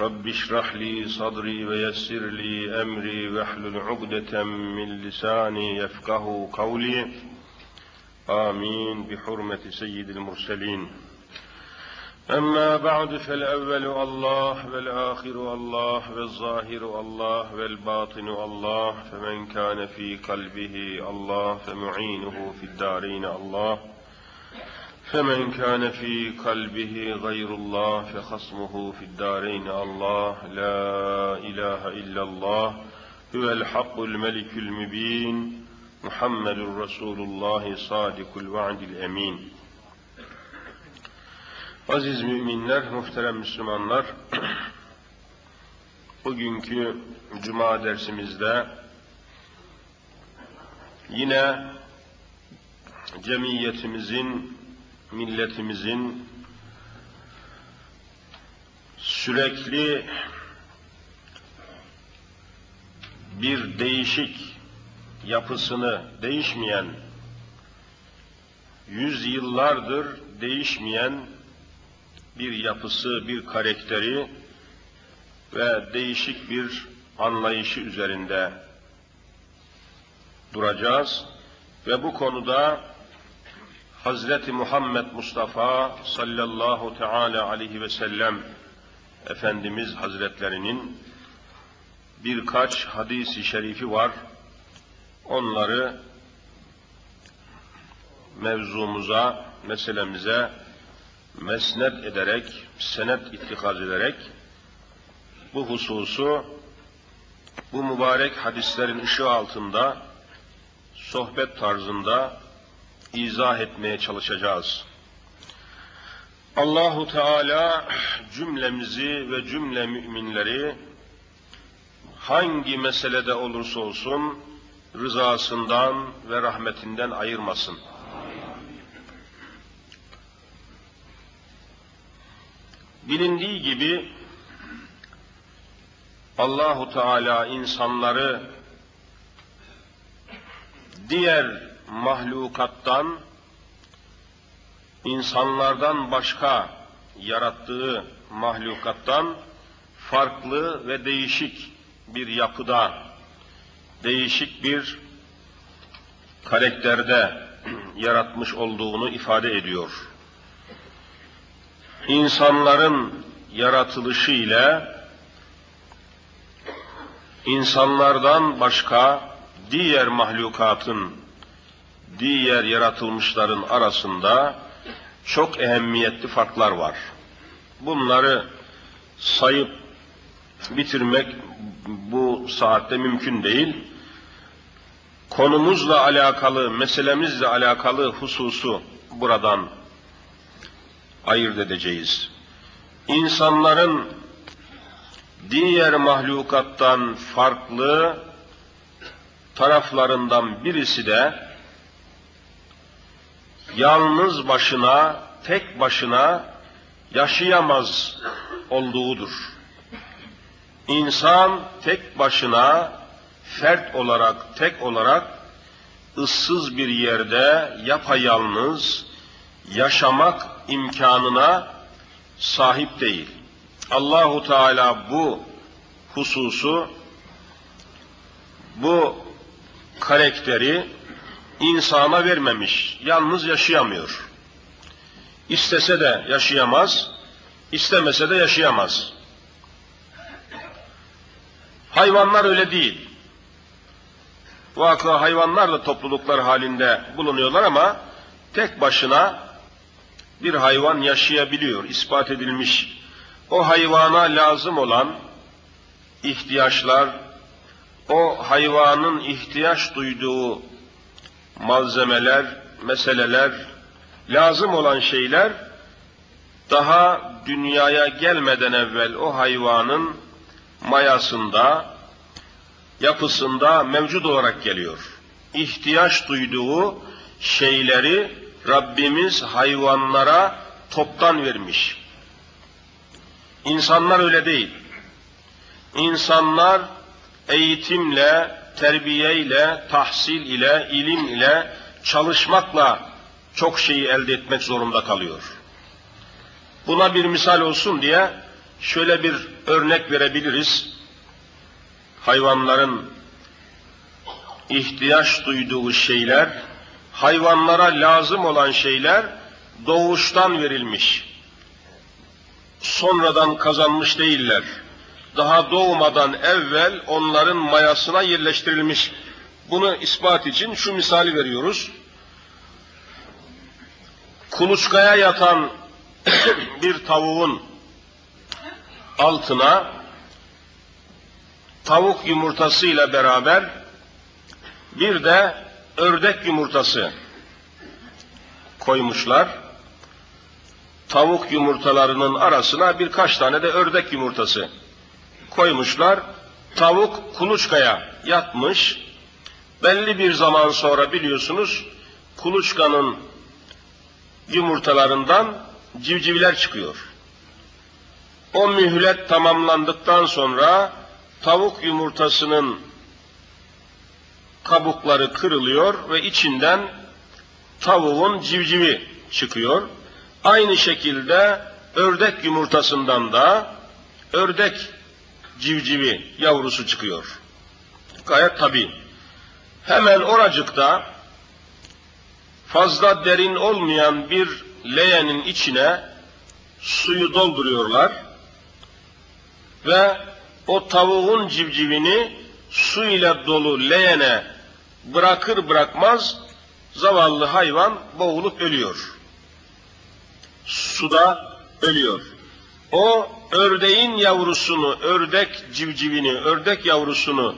رب اشرح لي صدري ويسر لي أمري واحلل عقدة من لساني يفقه قولي. آمين. بحرمة سيد المرسلين. أما بعد فالأول الله والآخر الله والظاهر الله والباطن الله فمن كان في قلبه الله فمعينه في الدارين الله. فمن كان في قلبه غير الله فخصمه في الدارين الله لا إله إلا الله هو الحق الملك المبين محمد رسول الله صادق الوعد الأمين Aziz müminler, muhterem Müslümanlar, bugünkü Cuma dersimizde yine cemiyetimizin, milletimizin sürekli bir değişik yapısını değişmeyen, yüz yıllardır değişmeyen bir yapısı, bir karakteri ve değişik bir anlayışı üzerinde duracağız. Ve bu konuda Hazreti Muhammed Mustafa sallallahu teala aleyhi ve sellem Efendimiz Hazretlerinin birkaç hadisi şerifi var. Onları mevzumuza, meselemize mesnet ederek, senet ittikaz ederek bu hususu bu mübarek hadislerin ışığı altında sohbet tarzında izah etmeye çalışacağız. Allahu Teala cümlemizi ve cümle müminleri hangi meselede olursa olsun rızasından ve rahmetinden ayırmasın. Bilindiği gibi Allahu Teala insanları diğer mahlukattan insanlardan başka yarattığı mahlukattan farklı ve değişik bir yapıda, değişik bir karakterde yaratmış olduğunu ifade ediyor. İnsanların yaratılışı ile insanlardan başka diğer mahlukatın, diğer yaratılmışların arasında çok ehemmiyetli farklar var. Bunları sayıp bitirmek bu saatte mümkün değil. Konumuzla alakalı, meselemizle alakalı hususu buradan ayırt edeceğiz. İnsanların diğer mahlukattan farklı taraflarından birisi de yalnız başına, tek başına yaşayamaz olduğudur. İnsan tek başına, fert olarak, tek olarak ıssız bir yerde yapayalnız yaşamak imkanına sahip değil. Allahu Teala bu hususu, bu karakteri insana vermemiş. Yalnız yaşayamıyor. İstese de yaşayamaz, istemese de yaşayamaz. Hayvanlar öyle değil. Vaka hayvanlar da topluluklar halinde bulunuyorlar ama tek başına bir hayvan yaşayabiliyor, ispat edilmiş. O hayvana lazım olan ihtiyaçlar, o hayvanın ihtiyaç duyduğu malzemeler, meseleler, lazım olan şeyler daha dünyaya gelmeden evvel o hayvanın mayasında, yapısında mevcut olarak geliyor. İhtiyaç duyduğu şeyleri Rabbimiz hayvanlara toptan vermiş. İnsanlar öyle değil. İnsanlar eğitimle, terbiyeyle, tahsil ile, ilim ile, çalışmakla çok şeyi elde etmek zorunda kalıyor. Buna bir misal olsun diye şöyle bir örnek verebiliriz. Hayvanların ihtiyaç duyduğu şeyler, hayvanlara lazım olan şeyler doğuştan verilmiş. Sonradan kazanmış değiller. Daha doğmadan evvel onların mayasına yerleştirilmiş. Bunu ispat için şu misali veriyoruz. Kuluçkaya yatan bir tavuğun altına tavuk yumurtasıyla beraber bir de ördek yumurtası koymuşlar. Tavuk yumurtalarının arasına birkaç tane de ördek yumurtası koymuşlar. Tavuk kuluçkaya yatmış. Belli bir zaman sonra biliyorsunuz kuluçkanın yumurtalarından civcivler çıkıyor. O mühlet tamamlandıktan sonra tavuk yumurtasının kabukları kırılıyor ve içinden tavuğun civcivi çıkıyor. Aynı şekilde ördek yumurtasından da ördek civcivi yavrusu çıkıyor. Gayet tabi. Hemen oracıkta fazla derin olmayan bir leğenin içine suyu dolduruyorlar ve o tavuğun civcivini su ile dolu leğene bırakır bırakmaz zavallı hayvan boğulup ölüyor. Suda ölüyor. O ördeğin yavrusunu, ördek civcivini, ördek yavrusunu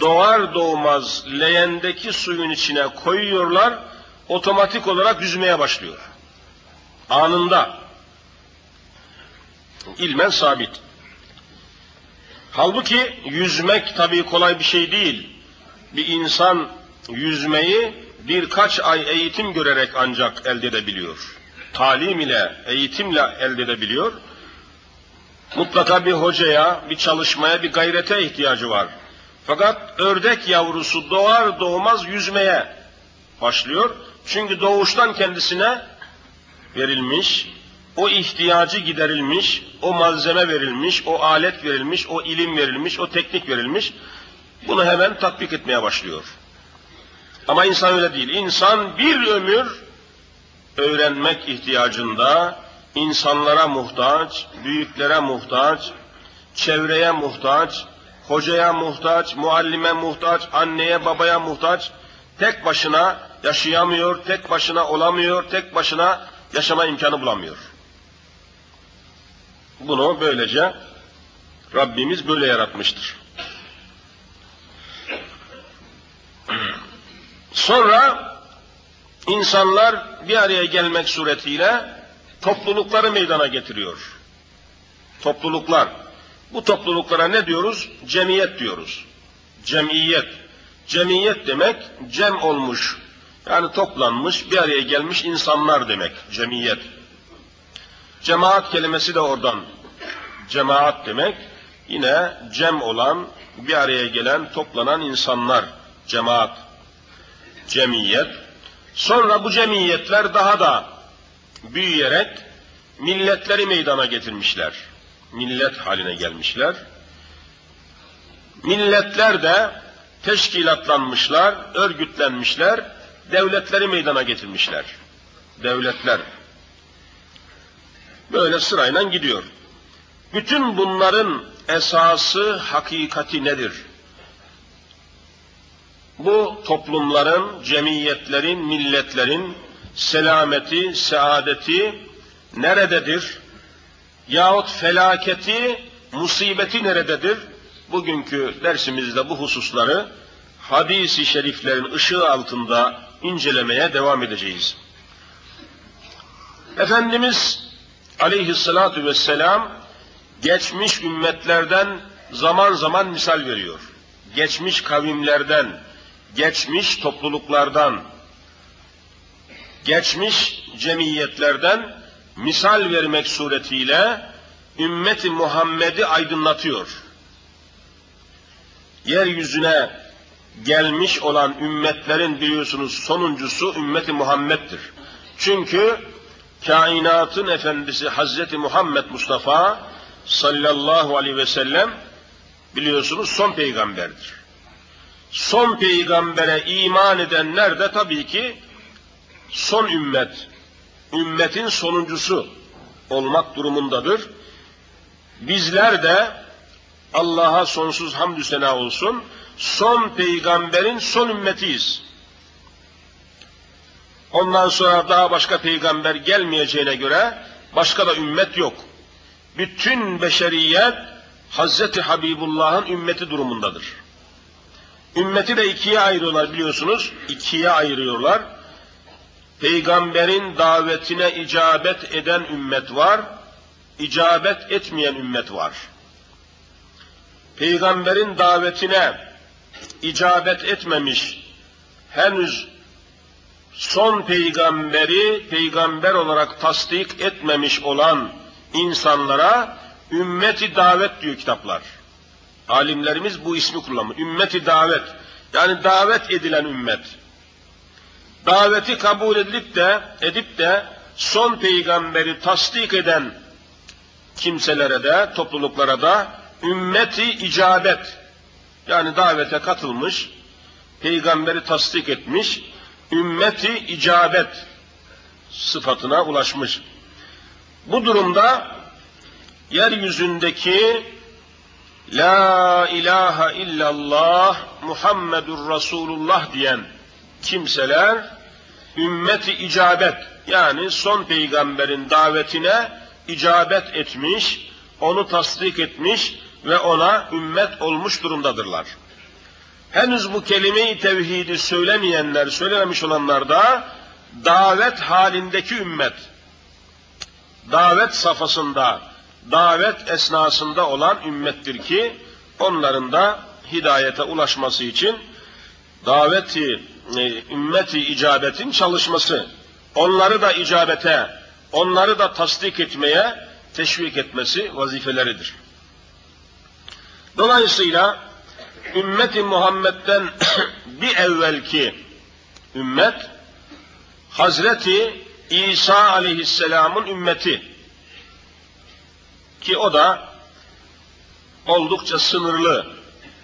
doğar doğmaz leğendeki suyun içine koyuyorlar, otomatik olarak yüzmeye başlıyor. Anında. İlmen sabit. Halbuki yüzmek tabii kolay bir şey değil. Bir insan yüzmeyi birkaç ay eğitim görerek ancak elde edebiliyor. Talim ile, eğitimle elde edebiliyor. Mutlaka bir hocaya, bir çalışmaya, bir gayrete ihtiyacı var. Fakat ördek yavrusu doğar doğmaz yüzmeye başlıyor. Çünkü doğuştan kendisine verilmiş, o ihtiyacı giderilmiş, o malzeme verilmiş, o alet verilmiş, o ilim verilmiş, o teknik verilmiş. Bunu hemen tatbik etmeye başlıyor. Ama insan öyle değil. İnsan bir ömür öğrenmek ihtiyacında, insanlara muhtaç, büyüklere muhtaç, çevreye muhtaç, hocaya muhtaç, muallime muhtaç, anneye babaya muhtaç, tek başına yaşayamıyor, tek başına olamıyor, tek başına yaşama imkanı bulamıyor. Bunu böylece Rabbimiz böyle yaratmıştır. Sonra insanlar bir araya gelmek suretiyle toplulukları meydana getiriyor. Topluluklar. Bu topluluklara ne diyoruz? Cemiyet diyoruz. Cemiyet. Cemiyet demek cem olmuş. Yani toplanmış, bir araya gelmiş insanlar demek. Cemiyet. Cemaat kelimesi de oradan. Cemaat demek yine cem olan, bir araya gelen, toplanan insanlar. Cemaat. Cemiyet. Sonra bu cemiyetler daha da büyüyerek milletleri meydana getirmişler. Millet haline gelmişler. Milletler de teşkilatlanmışlar, örgütlenmişler, devletleri meydana getirmişler. Devletler. Böyle sırayla gidiyor. Bütün bunların esası, hakikati nedir? Bu toplumların, cemiyetlerin, milletlerin selameti, saadeti nerededir? Yahut felaketi, musibeti nerededir? Bugünkü dersimizde bu hususları hadisi şeriflerin ışığı altında incelemeye devam edeceğiz. Efendimiz aleyhissalatu vesselam geçmiş ümmetlerden zaman zaman misal veriyor. Geçmiş kavimlerden, geçmiş topluluklardan, geçmiş cemiyetlerden misal vermek suretiyle ümmeti Muhammed'i aydınlatıyor. Yeryüzüne gelmiş olan ümmetlerin biliyorsunuz sonuncusu ümmeti Muhammed'dir. Çünkü kainatın efendisi Hazreti Muhammed Mustafa sallallahu aleyhi ve sellem biliyorsunuz son peygamberdir. Son peygambere iman edenler de tabii ki son ümmet, ümmetin sonuncusu olmak durumundadır. Bizler de Allah'a sonsuz hamdü sena olsun, son peygamberin son ümmetiyiz. Ondan sonra daha başka peygamber gelmeyeceğine göre başka da ümmet yok. Bütün beşeriyet Hazreti Habibullah'ın ümmeti durumundadır. Ümmeti de ikiye ayırıyorlar biliyorsunuz. İkiye ayırıyorlar. Peygamberin davetine icabet eden ümmet var, icabet etmeyen ümmet var. Peygamberin davetine icabet etmemiş, henüz son peygamberi peygamber olarak tasdik etmemiş olan insanlara ümmeti davet diyor kitaplar. Alimlerimiz bu ismi kullanıyor. Ümmeti davet. Yani davet edilen ümmet. Daveti kabul edilip de edip de son peygamberi tasdik eden kimselere de topluluklara da ümmeti icabet yani davete katılmış, peygamberi tasdik etmiş, ümmeti icabet sıfatına ulaşmış. Bu durumda yeryüzündeki La ilahe illallah Muhammedur Resulullah diyen kimseler ümmeti icabet yani son peygamberin davetine icabet etmiş, onu tasdik etmiş ve ona ümmet olmuş durumdadırlar. Henüz bu kelime-i tevhidi söylemeyenler, söylememiş olanlar da davet halindeki ümmet, davet safhasında, davet esnasında olan ümmettir ki onların da hidayete ulaşması için daveti, ümmeti icabetin çalışması, onları da icabete, onları da tasdik etmeye teşvik etmesi vazifeleridir. Dolayısıyla ümmeti Muhammed'den bir evvelki ümmet Hazreti İsa aleyhisselamın ümmeti ki o da oldukça sınırlı,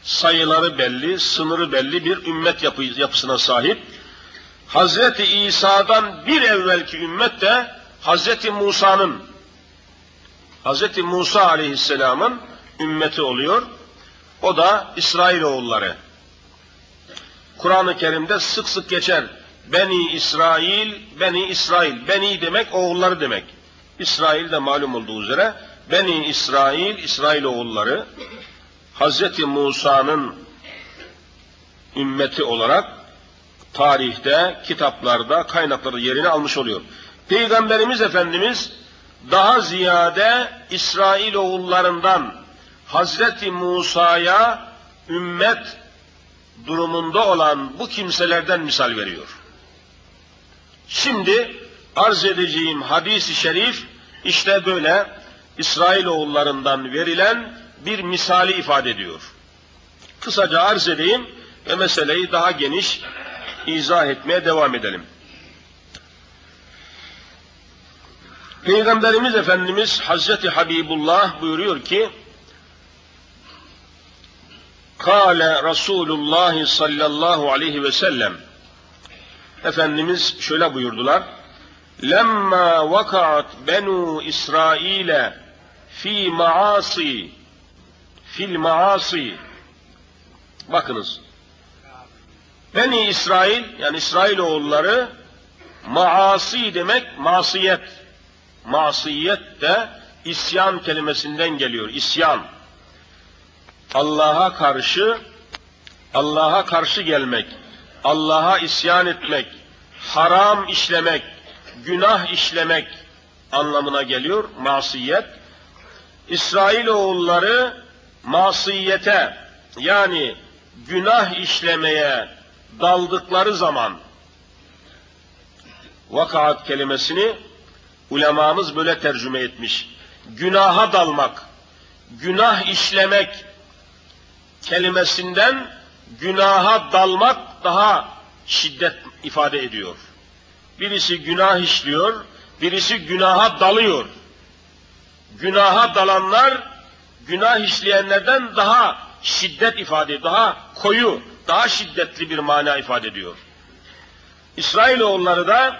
sayıları belli, sınırı belli bir ümmet yapı, yapısına sahip. Hazreti İsa'dan bir evvelki ümmet de Hazreti Musa'nın Hazreti Musa aleyhisselamın ümmeti oluyor. O da İsrailoğulları. Kur'an-ı Kerim'de sık sık geçer. Beni İsrail, Beni İsrail. Beni demek oğulları demek. İsrail de malum olduğu üzere Beni İsrail, İsrail oğulları Hazreti Musa'nın ümmeti olarak tarihte, kitaplarda, kaynaklarda yerini almış oluyor. Peygamberimiz Efendimiz daha ziyade İsrail oğullarından Hazreti Musa'ya ümmet durumunda olan bu kimselerden misal veriyor. Şimdi arz edeceğim hadis-i şerif işte böyle İsrail oğullarından verilen bir misali ifade ediyor. Kısaca arz edeyim ve meseleyi daha geniş izah etmeye devam edelim. Peygamberimiz Efendimiz Hazreti Habibullah buyuruyor ki Kale Resulullah sallallahu aleyhi ve sellem Efendimiz şöyle buyurdular. Lemma vakaat benu İsrail'e fi maasi fil maasi. Bakınız. Beni İsrail yani İsrail oğulları maasi demek masiyet masiyet de isyan kelimesinden geliyor isyan. Allah'a karşı Allah'a karşı gelmek Allah'a isyan etmek haram işlemek günah işlemek anlamına geliyor masiyet. İsrailoğulları masiyete yani günah işlemeye daldıkları zaman vakaat kelimesini ulemamız böyle tercüme etmiş. Günaha dalmak, günah işlemek kelimesinden günaha dalmak daha şiddet ifade ediyor. Birisi günah işliyor, birisi günaha dalıyor. Günaha dalanlar günah işleyenlerden daha şiddet ifade, daha koyu, daha şiddetli bir mana ifade ediyor. İsrailoğulları da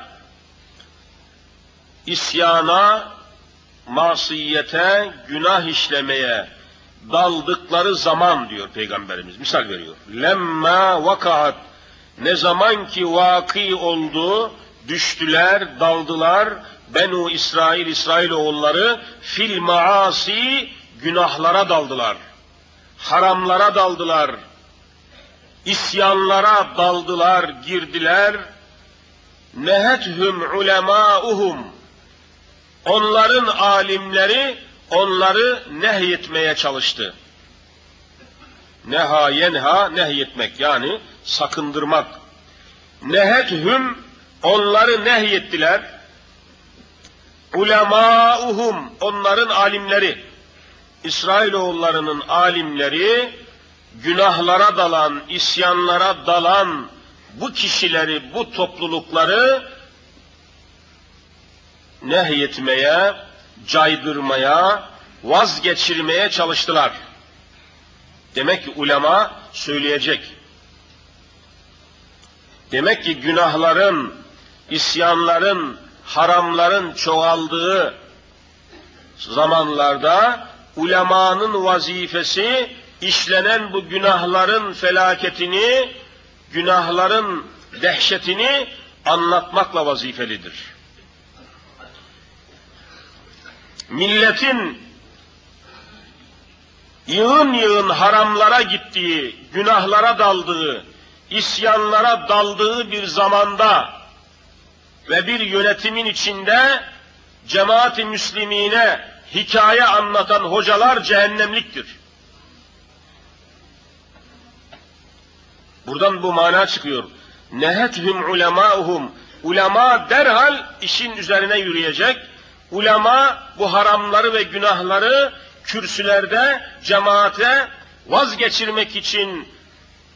isyana, masiyete, günah işlemeye daldıkları zaman diyor Peygamberimiz. Misal veriyor. Lemma vakaat ne zaman ki vaki oldu, düştüler, daldılar, Benu İsrail, İsrail oğulları fil maasi günahlara daldılar. Haramlara daldılar. isyanlara daldılar, girdiler. Nehethüm ulemâuhum. Onların alimleri onları nehyetmeye çalıştı. Neha yenha nehyetmek yani sakındırmak. Nehethüm onları nehyettiler. Ulemâuhum onların alimleri. İsrailoğullarının alimleri günahlara dalan, isyanlara dalan bu kişileri, bu toplulukları nehyetmeye, caydırmaya, vazgeçirmeye çalıştılar. Demek ki ulema söyleyecek. Demek ki günahların, isyanların, haramların çoğaldığı zamanlarda ulemanın vazifesi işlenen bu günahların felaketini, günahların dehşetini anlatmakla vazifelidir. Milletin yığın yığın haramlara gittiği, günahlara daldığı, isyanlara daldığı bir zamanda ve bir yönetimin içinde cemaat-i müslimine hikaye anlatan hocalar cehennemliktir. Buradan bu mana çıkıyor. Nehethum ulemâhum. Ulema derhal işin üzerine yürüyecek. Ulema bu haramları ve günahları kürsülerde cemaate vazgeçirmek için,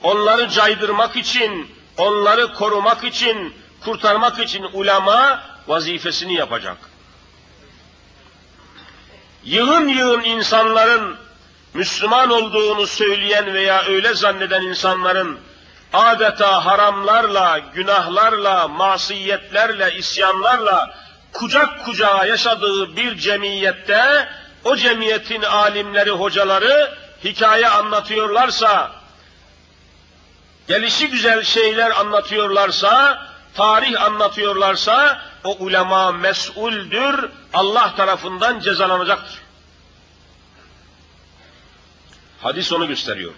onları caydırmak için, onları korumak için, kurtarmak için ulema vazifesini yapacak. Yığın yığın insanların Müslüman olduğunu söyleyen veya öyle zanneden insanların adeta haramlarla, günahlarla, masiyetlerle, isyanlarla kucak kucağa yaşadığı bir cemiyette o cemiyetin alimleri, hocaları hikaye anlatıyorlarsa, gelişi güzel şeyler anlatıyorlarsa, tarih anlatıyorlarsa o ulema mesuldür, Allah tarafından cezalanacaktır. Hadis onu gösteriyor.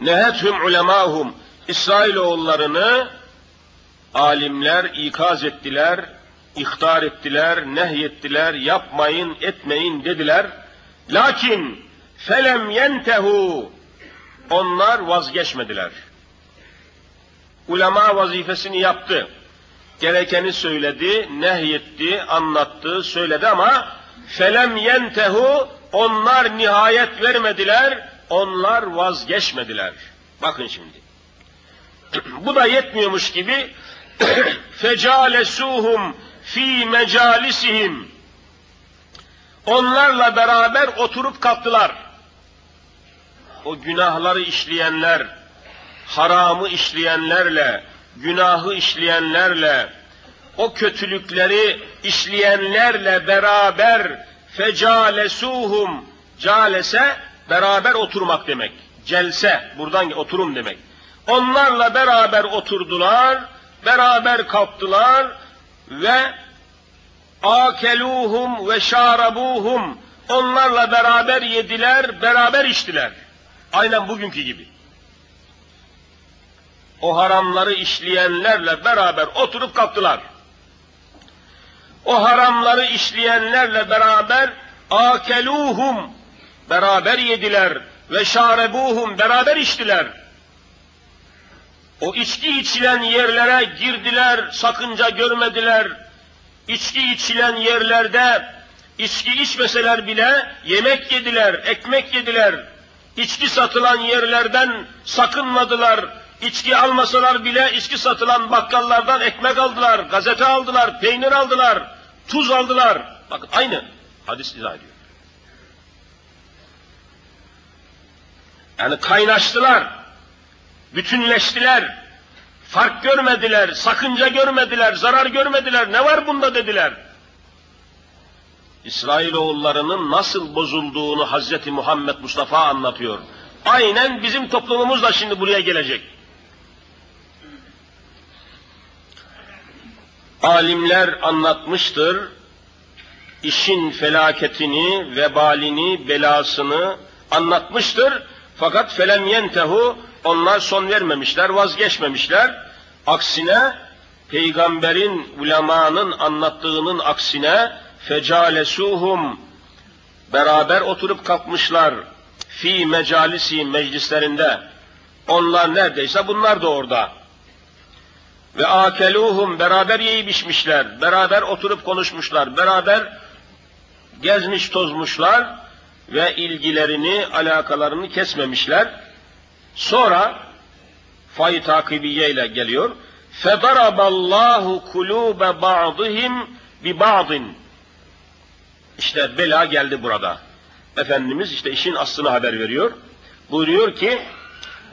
Nehethum ulemahum İsrailoğullarını alimler ikaz ettiler, ihtar ettiler, nehyettiler, yapmayın, etmeyin dediler. Lakin felem yentehu onlar vazgeçmediler. Ulema vazifesini yaptı. Gerekeni söyledi, nehyetti, anlattı, söyledi ama felem yentehu onlar nihayet vermediler, onlar vazgeçmediler. Bakın şimdi. Bu da yetmiyormuş gibi fecalesuhum fi mecalisihim onlarla beraber oturup kalktılar. O günahları işleyenler, haramı işleyenlerle, günahı işleyenlerle, o kötülükleri işleyenlerle beraber fecalesuhum calese beraber oturmak demek. Celse buradan oturum demek. Onlarla beraber oturdular, beraber kalktılar ve akeluhum ve şarabuhum onlarla beraber yediler, beraber içtiler. Aynen bugünkü gibi. O haramları işleyenlerle beraber oturup kalktılar. o haramları işleyenlerle beraber akeluhum beraber yediler ve şarebuhum beraber içtiler. O içki içilen yerlere girdiler, sakınca görmediler. İçki içilen yerlerde içki içmeseler bile yemek yediler, ekmek yediler. İçki satılan yerlerden sakınmadılar. İçki almasalar bile içki satılan bakkallardan ekmek aldılar, gazete aldılar, peynir aldılar, tuz aldılar. Bakın aynı hadis izah ediyor. Yani kaynaştılar, bütünleştiler, fark görmediler, sakınca görmediler, zarar görmediler, ne var bunda dediler. İsrailoğullarının nasıl bozulduğunu Hazreti Muhammed Mustafa anlatıyor. Aynen bizim toplumumuz da şimdi buraya gelecek. Alimler anlatmıştır, işin felaketini, vebalini, belasını anlatmıştır. Fakat felem yentehu onlar son vermemişler, vazgeçmemişler. Aksine peygamberin, ulemanın anlattığının aksine fecalesuhum beraber oturup kalkmışlar fi mecalisi meclislerinde. Onlar neredeyse bunlar da orada. Ve akeluhum beraber yiyip içmişler, beraber oturup konuşmuşlar, beraber gezmiş tozmuşlar ve ilgilerini, alakalarını kesmemişler. Sonra fay takibiye ile geliyor. فَضَرَبَ اللّٰهُ قُلُوبَ بَعْضِهِمْ بِبَعْضٍ İşte bela geldi burada. Efendimiz işte işin aslını haber veriyor. Buyuruyor ki,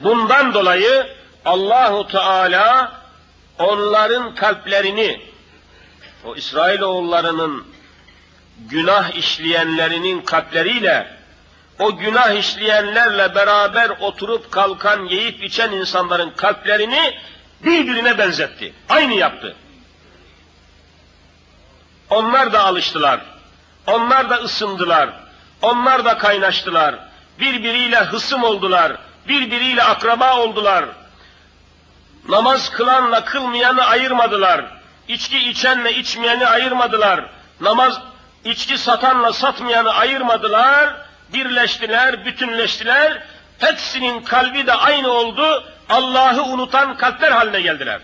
bundan dolayı Allahu Teala onların kalplerini, o İsrailoğullarının günah işleyenlerinin kalpleriyle o günah işleyenlerle beraber oturup kalkan, yiyip içen insanların kalplerini birbirine benzetti. Aynı yaptı. Onlar da alıştılar. Onlar da ısındılar. Onlar da kaynaştılar. Birbiriyle hısım oldular. Birbiriyle akraba oldular. Namaz kılanla kılmayanı ayırmadılar. İçki içenle içmeyeni ayırmadılar. Namaz içki satanla satmayanı ayırmadılar. Birleştiler, bütünleştiler. Hepsinin kalbi de aynı oldu. Allah'ı unutan kalpler haline geldiler.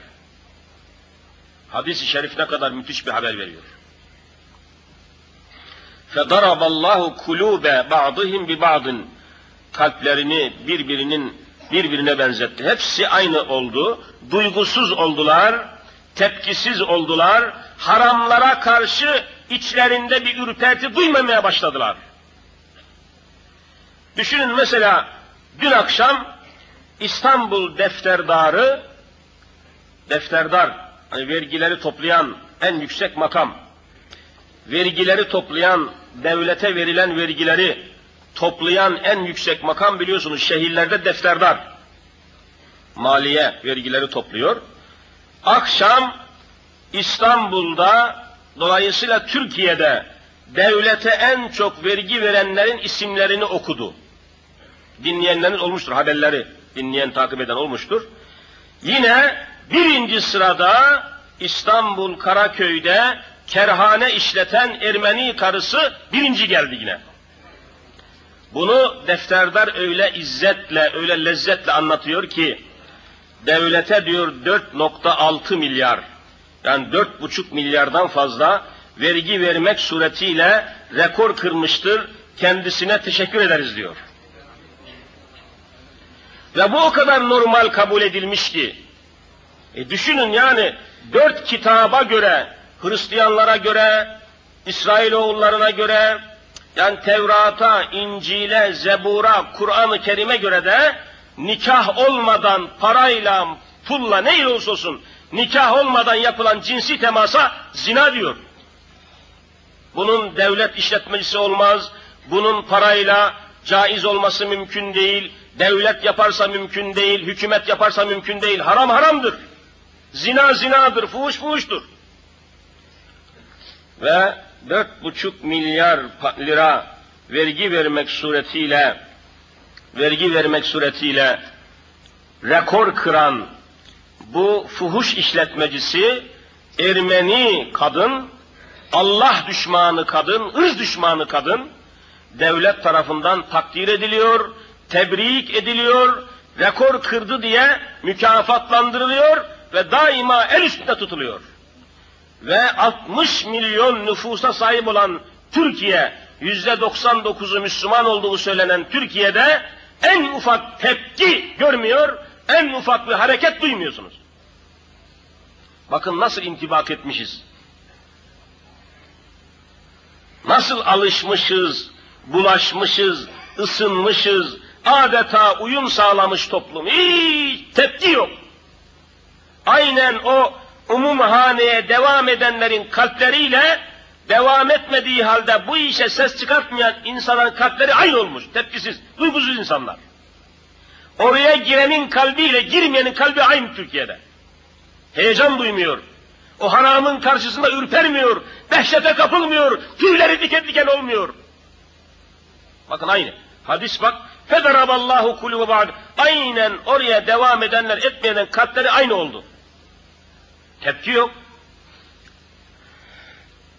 Hadis-i şerif ne kadar müthiş bir haber veriyor. فَضَرَبَ اللّٰهُ كُلُوبَ بَعْضِهِمْ بِبَعْضٍ Kalplerini birbirinin birbirine benzetti. Hepsi aynı oldu. Duygusuz oldular, tepkisiz oldular. Haramlara karşı içlerinde bir ürperti duymamaya başladılar. Düşünün mesela dün akşam İstanbul defterdarı, defterdar, hani vergileri toplayan en yüksek makam, vergileri toplayan, devlete verilen vergileri toplayan en yüksek makam biliyorsunuz şehirlerde defterdar. Maliye vergileri topluyor. Akşam İstanbul'da dolayısıyla Türkiye'de devlete en çok vergi verenlerin isimlerini okudu. Dinleyenlerin olmuştur haberleri, dinleyen takip eden olmuştur. Yine birinci sırada İstanbul Karaköy'de kerhane işleten Ermeni karısı birinci geldi yine. Bunu defterdar öyle izzetle, öyle lezzetle anlatıyor ki, devlete diyor 4.6 milyar, yani 4.5 milyardan fazla vergi vermek suretiyle rekor kırmıştır, kendisine teşekkür ederiz diyor. Ve bu o kadar normal kabul edilmiş ki, e düşünün yani dört kitaba göre, Hristiyanlara göre, İsrailoğullarına göre, yani Tevrat'a, İncil'e, Zebur'a, Kur'an-ı Kerim'e göre de nikah olmadan parayla, pulla ne olursa olsun nikah olmadan yapılan cinsi temasa zina diyor. Bunun devlet işletmecisi olmaz, bunun parayla caiz olması mümkün değil, devlet yaparsa mümkün değil, hükümet yaparsa mümkün değil, haram haramdır. Zina zinadır, fuhuş fuhuştur. Ve dört buçuk milyar lira vergi vermek suretiyle vergi vermek suretiyle rekor kıran bu fuhuş işletmecisi Ermeni kadın Allah düşmanı kadın, ırz düşmanı kadın devlet tarafından takdir ediliyor, tebrik ediliyor, rekor kırdı diye mükafatlandırılıyor ve daima el üstünde tutuluyor. Ve 60 milyon nüfusa sahip olan Türkiye, yüzde 99'u Müslüman olduğu söylenen Türkiye'de en ufak tepki görmüyor, en ufak bir hareket duymuyorsunuz. Bakın nasıl intibak etmişiz. Nasıl alışmışız, bulaşmışız, ısınmışız, adeta uyum sağlamış toplum. Hiç tepki yok. Aynen o umumhaneye devam edenlerin kalpleriyle devam etmediği halde bu işe ses çıkartmayan insanların kalpleri aynı olmuş. Tepkisiz, duygusuz insanlar. Oraya girenin kalbiyle girmeyenin kalbi aynı Türkiye'de. Heyecan duymuyor. O haramın karşısında ürpermiyor, dehşete kapılmıyor, tüyleri diken diken olmuyor. Bakın aynı. Hadis bak. Federaballahu kulubu ba'd. Aynen oraya devam edenler etmeyenler kalpleri aynı oldu. Tepki yok.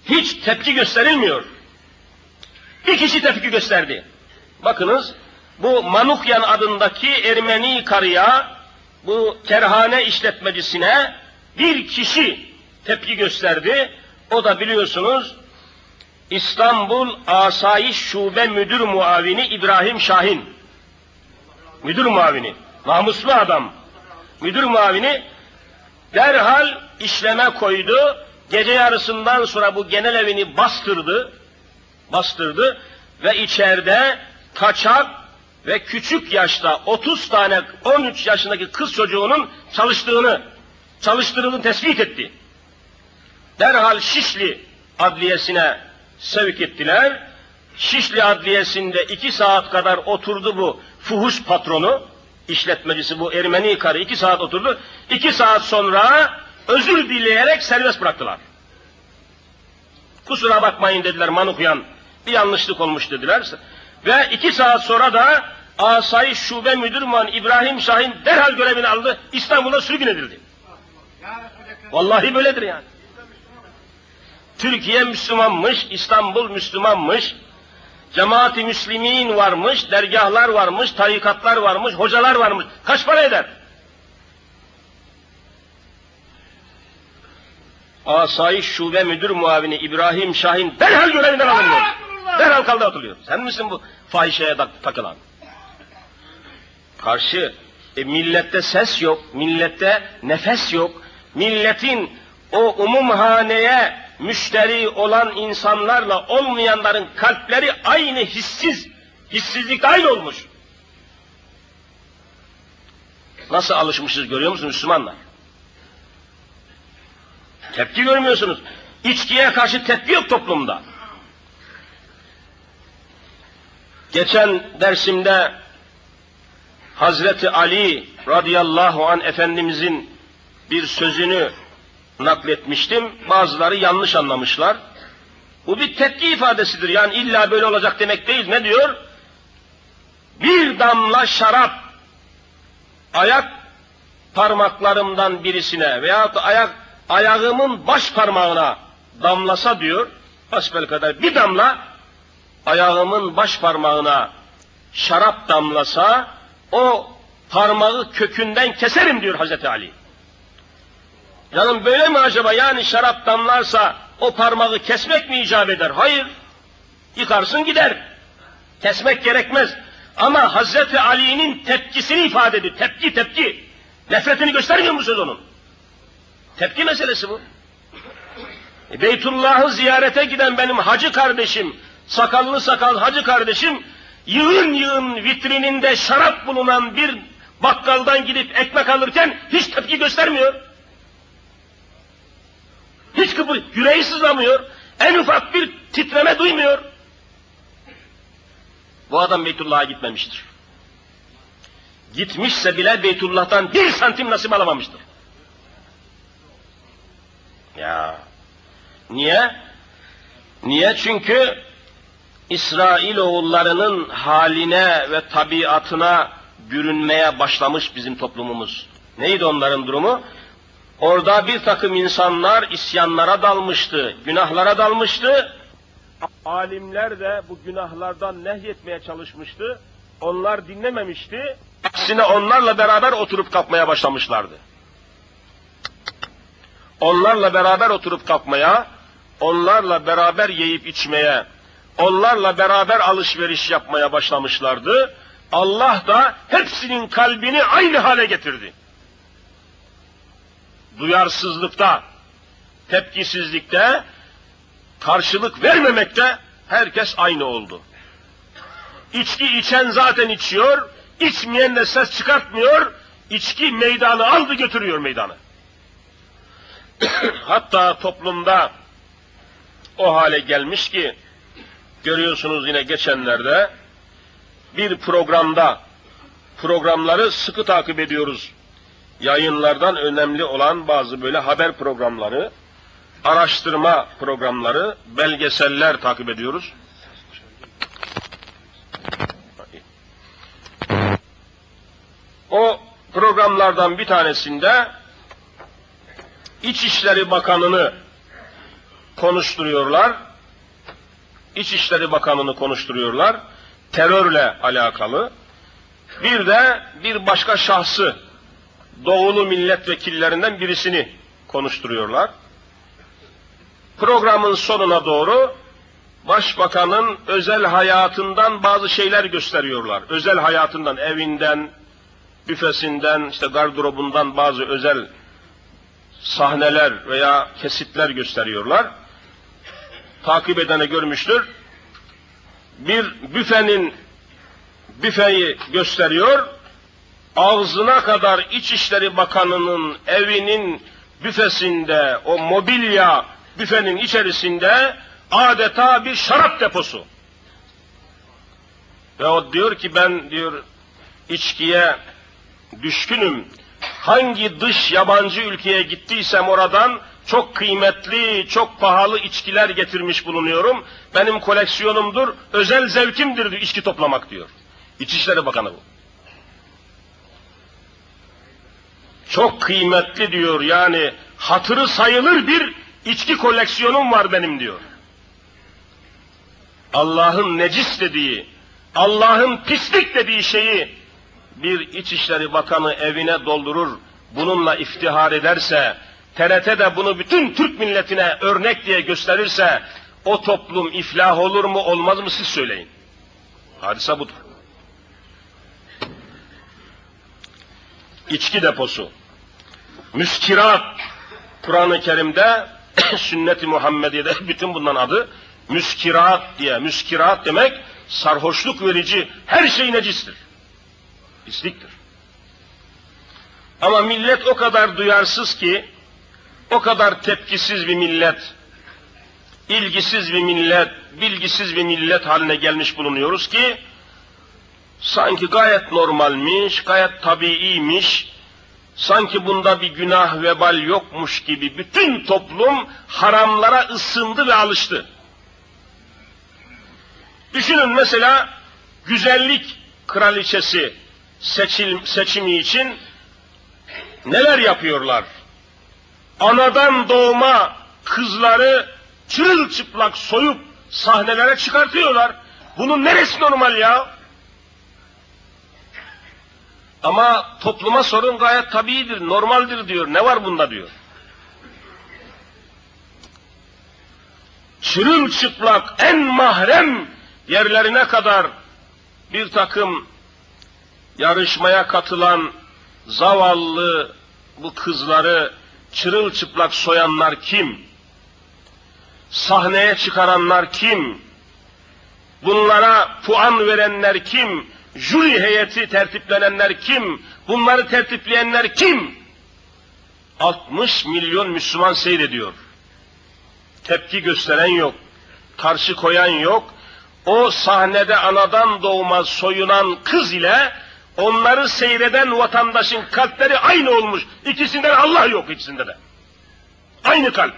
Hiç tepki gösterilmiyor. Bir kişi tepki gösterdi. Bakınız bu Manukyan adındaki Ermeni karıya, bu kerhane işletmecisine bir kişi tepki gösterdi. O da biliyorsunuz İstanbul Asayiş Şube Müdür Muavini İbrahim Şahin. Müdür muavini, namuslu adam. Müdür muavini derhal işleme koydu. Gece yarısından sonra bu genel evini bastırdı. Bastırdı ve içeride kaçak ve küçük yaşta 30 tane 13 yaşındaki kız çocuğunun çalıştığını, çalıştırıldığını tespit etti. Derhal Şişli adliyesine sevk ettiler. Şişli adliyesinde iki saat kadar oturdu bu fuhuş patronu, işletmecisi bu Ermeni karı iki saat oturdu. İki saat sonra özür dileyerek serbest bıraktılar. Kusura bakmayın dediler Manukyan, bir yanlışlık olmuş dediler. Ve iki saat sonra da Asayiş Şube Müdür Muhan İbrahim Şahin derhal görevini aldı, İstanbul'a sürgün edildi. Vallahi böyledir yani. Türkiye Müslümanmış, İstanbul Müslümanmış, Cemaati Müslimin varmış, dergahlar varmış, tarikatlar varmış, hocalar varmış. Kaç para eder? Asayiş Şube Müdür Muavini İbrahim Şahin derhal görevinden alınıyor. Derhal kaldı atılıyor. Sen misin bu fahişeye takılan? Karşı e, millette ses yok, millette nefes yok. Milletin o umumhaneye müşteri olan insanlarla olmayanların kalpleri aynı hissiz, hissizlik aynı olmuş. Nasıl alışmışız görüyor musunuz Müslümanlar? Tepki görmüyorsunuz. İçkiye karşı tepki yok toplumda. Geçen dersimde Hazreti Ali radıyallahu an Efendimizin bir sözünü nakletmiştim. Bazıları yanlış anlamışlar. Bu bir tepki ifadesidir. Yani illa böyle olacak demek değil. Ne diyor? Bir damla şarap ayak parmaklarımdan birisine veya ayak ayağımın baş parmağına damlasa diyor. Hasbel kadar bir damla ayağımın baş parmağına şarap damlasa o parmağı kökünden keserim diyor Hazreti Ali. Canım böyle mi acaba? Yani şarap damlarsa o parmağı kesmek mi icap eder? Hayır. Yıkarsın gider. Kesmek gerekmez. Ama Hazreti Ali'nin tepkisini ifade ediyor. Tepki tepki. Nefretini göstermiyor musunuz onun? Tepki meselesi bu. E, Beytullah'ı ziyarete giden benim hacı kardeşim, sakallı sakal hacı kardeşim, yığın yığın vitrininde şarap bulunan bir bakkaldan gidip ekmek alırken hiç tepki göstermiyor. Hiç kıpır, yüreği sızlamıyor. En ufak bir titreme duymuyor. Bu adam Beytullah'a gitmemiştir. Gitmişse bile Beytullah'tan bir santim nasip alamamıştır. Ya. Niye? Niye? Çünkü İsrail oğullarının haline ve tabiatına bürünmeye başlamış bizim toplumumuz. Neydi onların durumu? Orada bir takım insanlar isyanlara dalmıştı, günahlara dalmıştı. Alimler de bu günahlardan nehyetmeye çalışmıştı. Onlar dinlememişti. Aksine onlarla beraber oturup kalkmaya başlamışlardı. Onlarla beraber oturup kalkmaya, onlarla beraber yiyip içmeye, onlarla beraber alışveriş yapmaya başlamışlardı. Allah da hepsinin kalbini aynı hale getirdi. Duyarsızlıkta, tepkisizlikte, karşılık vermemekte herkes aynı oldu. İçki içen zaten içiyor, içmeyen de ses çıkartmıyor, içki meydanı aldı götürüyor meydanı. Hatta toplumda o hale gelmiş ki, görüyorsunuz yine geçenlerde, bir programda, programları sıkı takip ediyoruz. Yayınlardan önemli olan bazı böyle haber programları, araştırma programları, belgeseller takip ediyoruz. O programlardan bir tanesinde İçişleri Bakanı'nı konuşturuyorlar. İçişleri Bakanı'nı konuşturuyorlar. Terörle alakalı. Bir de bir başka şahsı, doğulu milletvekillerinden birisini konuşturuyorlar. Programın sonuna doğru başbakanın özel hayatından bazı şeyler gösteriyorlar. Özel hayatından, evinden, büfesinden, işte gardırobundan bazı özel sahneler veya kesitler gösteriyorlar. Takip edene görmüştür. Bir büfenin büfeyi gösteriyor. Ağzına kadar İçişleri Bakanı'nın evinin büfesinde o mobilya büfenin içerisinde adeta bir şarap deposu. Ve o diyor ki ben diyor içkiye düşkünüm. Hangi dış yabancı ülkeye gittiysem oradan çok kıymetli, çok pahalı içkiler getirmiş bulunuyorum. Benim koleksiyonumdur, özel zevkimdir diyor içki toplamak diyor. İçişleri Bakanı bu. Çok kıymetli diyor yani hatırı sayılır bir içki koleksiyonum var benim diyor. Allah'ın necis dediği, Allah'ın pislik dediği şeyi bir İçişleri Bakanı evine doldurur, bununla iftihar ederse, TRT de bunu bütün Türk milletine örnek diye gösterirse, o toplum iflah olur mu olmaz mı siz söyleyin. Hadise budur. İçki deposu. Müskirat. Kur'an-ı Kerim'de, sünnet-i Muhammediye'de bütün bundan adı müskirat diye. Müskirat demek sarhoşluk verici her şey necistir. Pisliktir. Ama millet o kadar duyarsız ki, o kadar tepkisiz bir millet, ilgisiz bir millet, bilgisiz bir millet haline gelmiş bulunuyoruz ki, sanki gayet normalmiş, gayet tabiiymiş, sanki bunda bir günah vebal yokmuş gibi bütün toplum haramlara ısındı ve alıştı. Düşünün mesela güzellik kraliçesi seçil, seçimi için neler yapıyorlar? Anadan doğma kızları çırılçıplak soyup sahnelere çıkartıyorlar. Bunun neresi normal ya? Ama topluma sorun gayet tabiidir, normaldir diyor. Ne var bunda diyor. Çırılçıplak, en mahrem yerlerine kadar bir takım yarışmaya katılan zavallı bu kızları çırılçıplak soyanlar kim? Sahneye çıkaranlar kim? Bunlara puan verenler kim? Jüri heyeti tertiplenenler kim? Bunları tertipleyenler kim? 60 milyon Müslüman seyrediyor. Tepki gösteren yok. Karşı koyan yok. O sahnede anadan doğma soyunan kız ile onları seyreden vatandaşın kalpleri aynı olmuş. İkisinden Allah yok ikisinde de. Aynı kalp.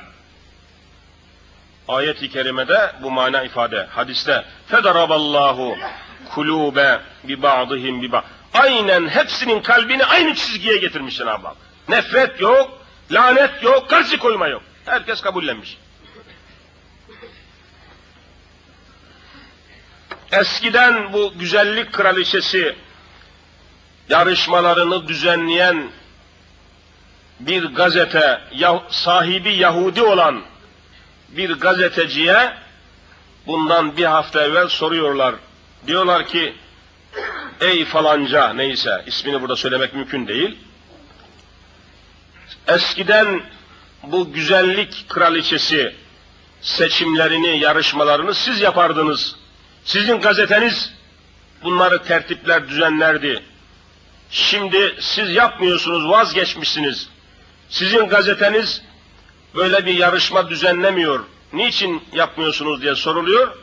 Ayet-i kerimede bu mana ifade. Hadiste fedaraballahu kulube bi ba'dihim bi ba. Aynen hepsinin kalbini aynı çizgiye getirmiş Cenab-ı Hak. Nefret yok, Lanet yok, karşı koyma yok. Herkes kabullenmiş. Eskiden bu güzellik kraliçesi yarışmalarını düzenleyen bir gazete sahibi Yahudi olan bir gazeteciye bundan bir hafta evvel soruyorlar. Diyorlar ki ey falanca neyse ismini burada söylemek mümkün değil. Eskiden bu güzellik kraliçesi seçimlerini, yarışmalarını siz yapardınız. Sizin gazeteniz bunları tertipler, düzenlerdi. Şimdi siz yapmıyorsunuz, vazgeçmişsiniz. Sizin gazeteniz böyle bir yarışma düzenlemiyor. Niçin yapmıyorsunuz diye soruluyor.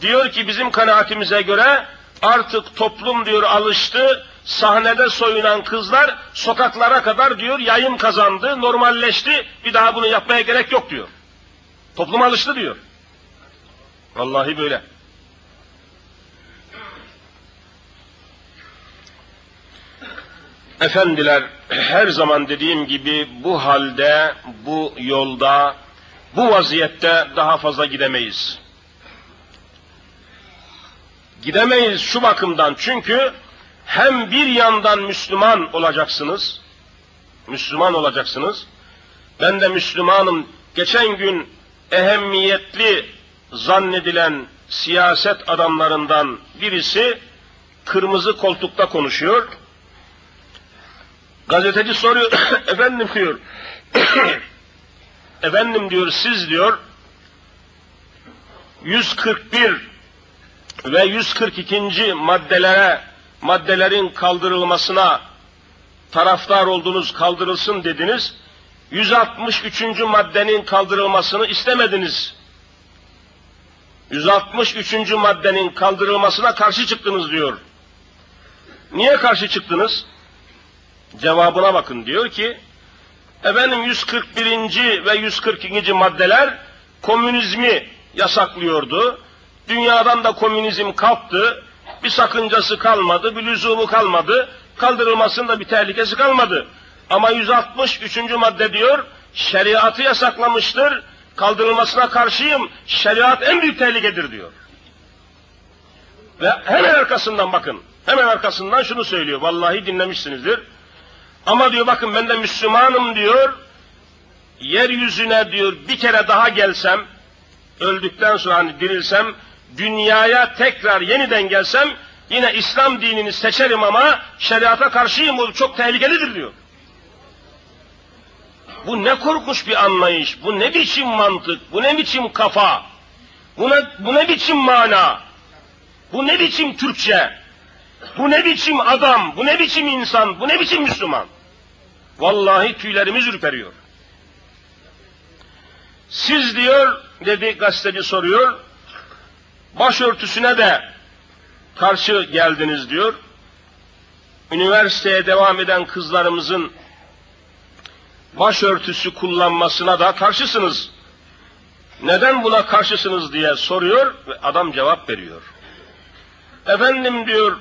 Diyor ki bizim kanaatimize göre artık toplum diyor alıştı, sahnede soyunan kızlar sokaklara kadar diyor yayın kazandı, normalleşti, bir daha bunu yapmaya gerek yok diyor. Toplum alıştı diyor. Vallahi böyle. Efendiler, her zaman dediğim gibi bu halde, bu yolda, bu vaziyette daha fazla gidemeyiz. Gidemeyiz şu bakımdan çünkü hem bir yandan Müslüman olacaksınız, Müslüman olacaksınız. Ben de Müslümanım. Geçen gün ehemmiyetli zannedilen siyaset adamlarından birisi kırmızı koltukta konuşuyor. Gazeteci soruyor, efendim diyor, efendim diyor siz diyor, 141 ve 142. maddelere, maddelerin kaldırılmasına taraftar oldunuz, kaldırılsın dediniz. 163. maddenin kaldırılmasını istemediniz. 163. maddenin kaldırılmasına karşı çıktınız diyor. Niye karşı çıktınız? Cevabına bakın diyor ki, efendim 141. ve 142. maddeler komünizmi yasaklıyordu. Dünyadan da komünizm kalktı. Bir sakıncası kalmadı, bir lüzumu kalmadı. Kaldırılmasında bir tehlikesi kalmadı. Ama 163. madde diyor, şeriatı yasaklamıştır. Kaldırılmasına karşıyım. Şeriat en büyük tehlikedir diyor. Ve hemen arkasından bakın. Hemen arkasından şunu söylüyor. Vallahi dinlemişsinizdir. Ama diyor bakın ben de Müslümanım diyor. Yeryüzüne diyor bir kere daha gelsem, öldükten sonra hani dirilsem, dünyaya tekrar yeniden gelsem, yine İslam dinini seçerim ama şeriata karşıyım bu çok tehlikelidir diyor. Bu ne korkunç bir anlayış, bu ne biçim mantık, bu ne biçim kafa, bu ne, bu ne biçim mana, bu ne biçim Türkçe, bu ne biçim adam, bu ne biçim insan, bu ne biçim Müslüman. Vallahi tüylerimiz ürperiyor. Siz diyor, dedi gazeteci soruyor, başörtüsüne de karşı geldiniz diyor. Üniversiteye devam eden kızlarımızın başörtüsü kullanmasına da karşısınız. Neden buna karşısınız diye soruyor ve adam cevap veriyor. Efendim diyor,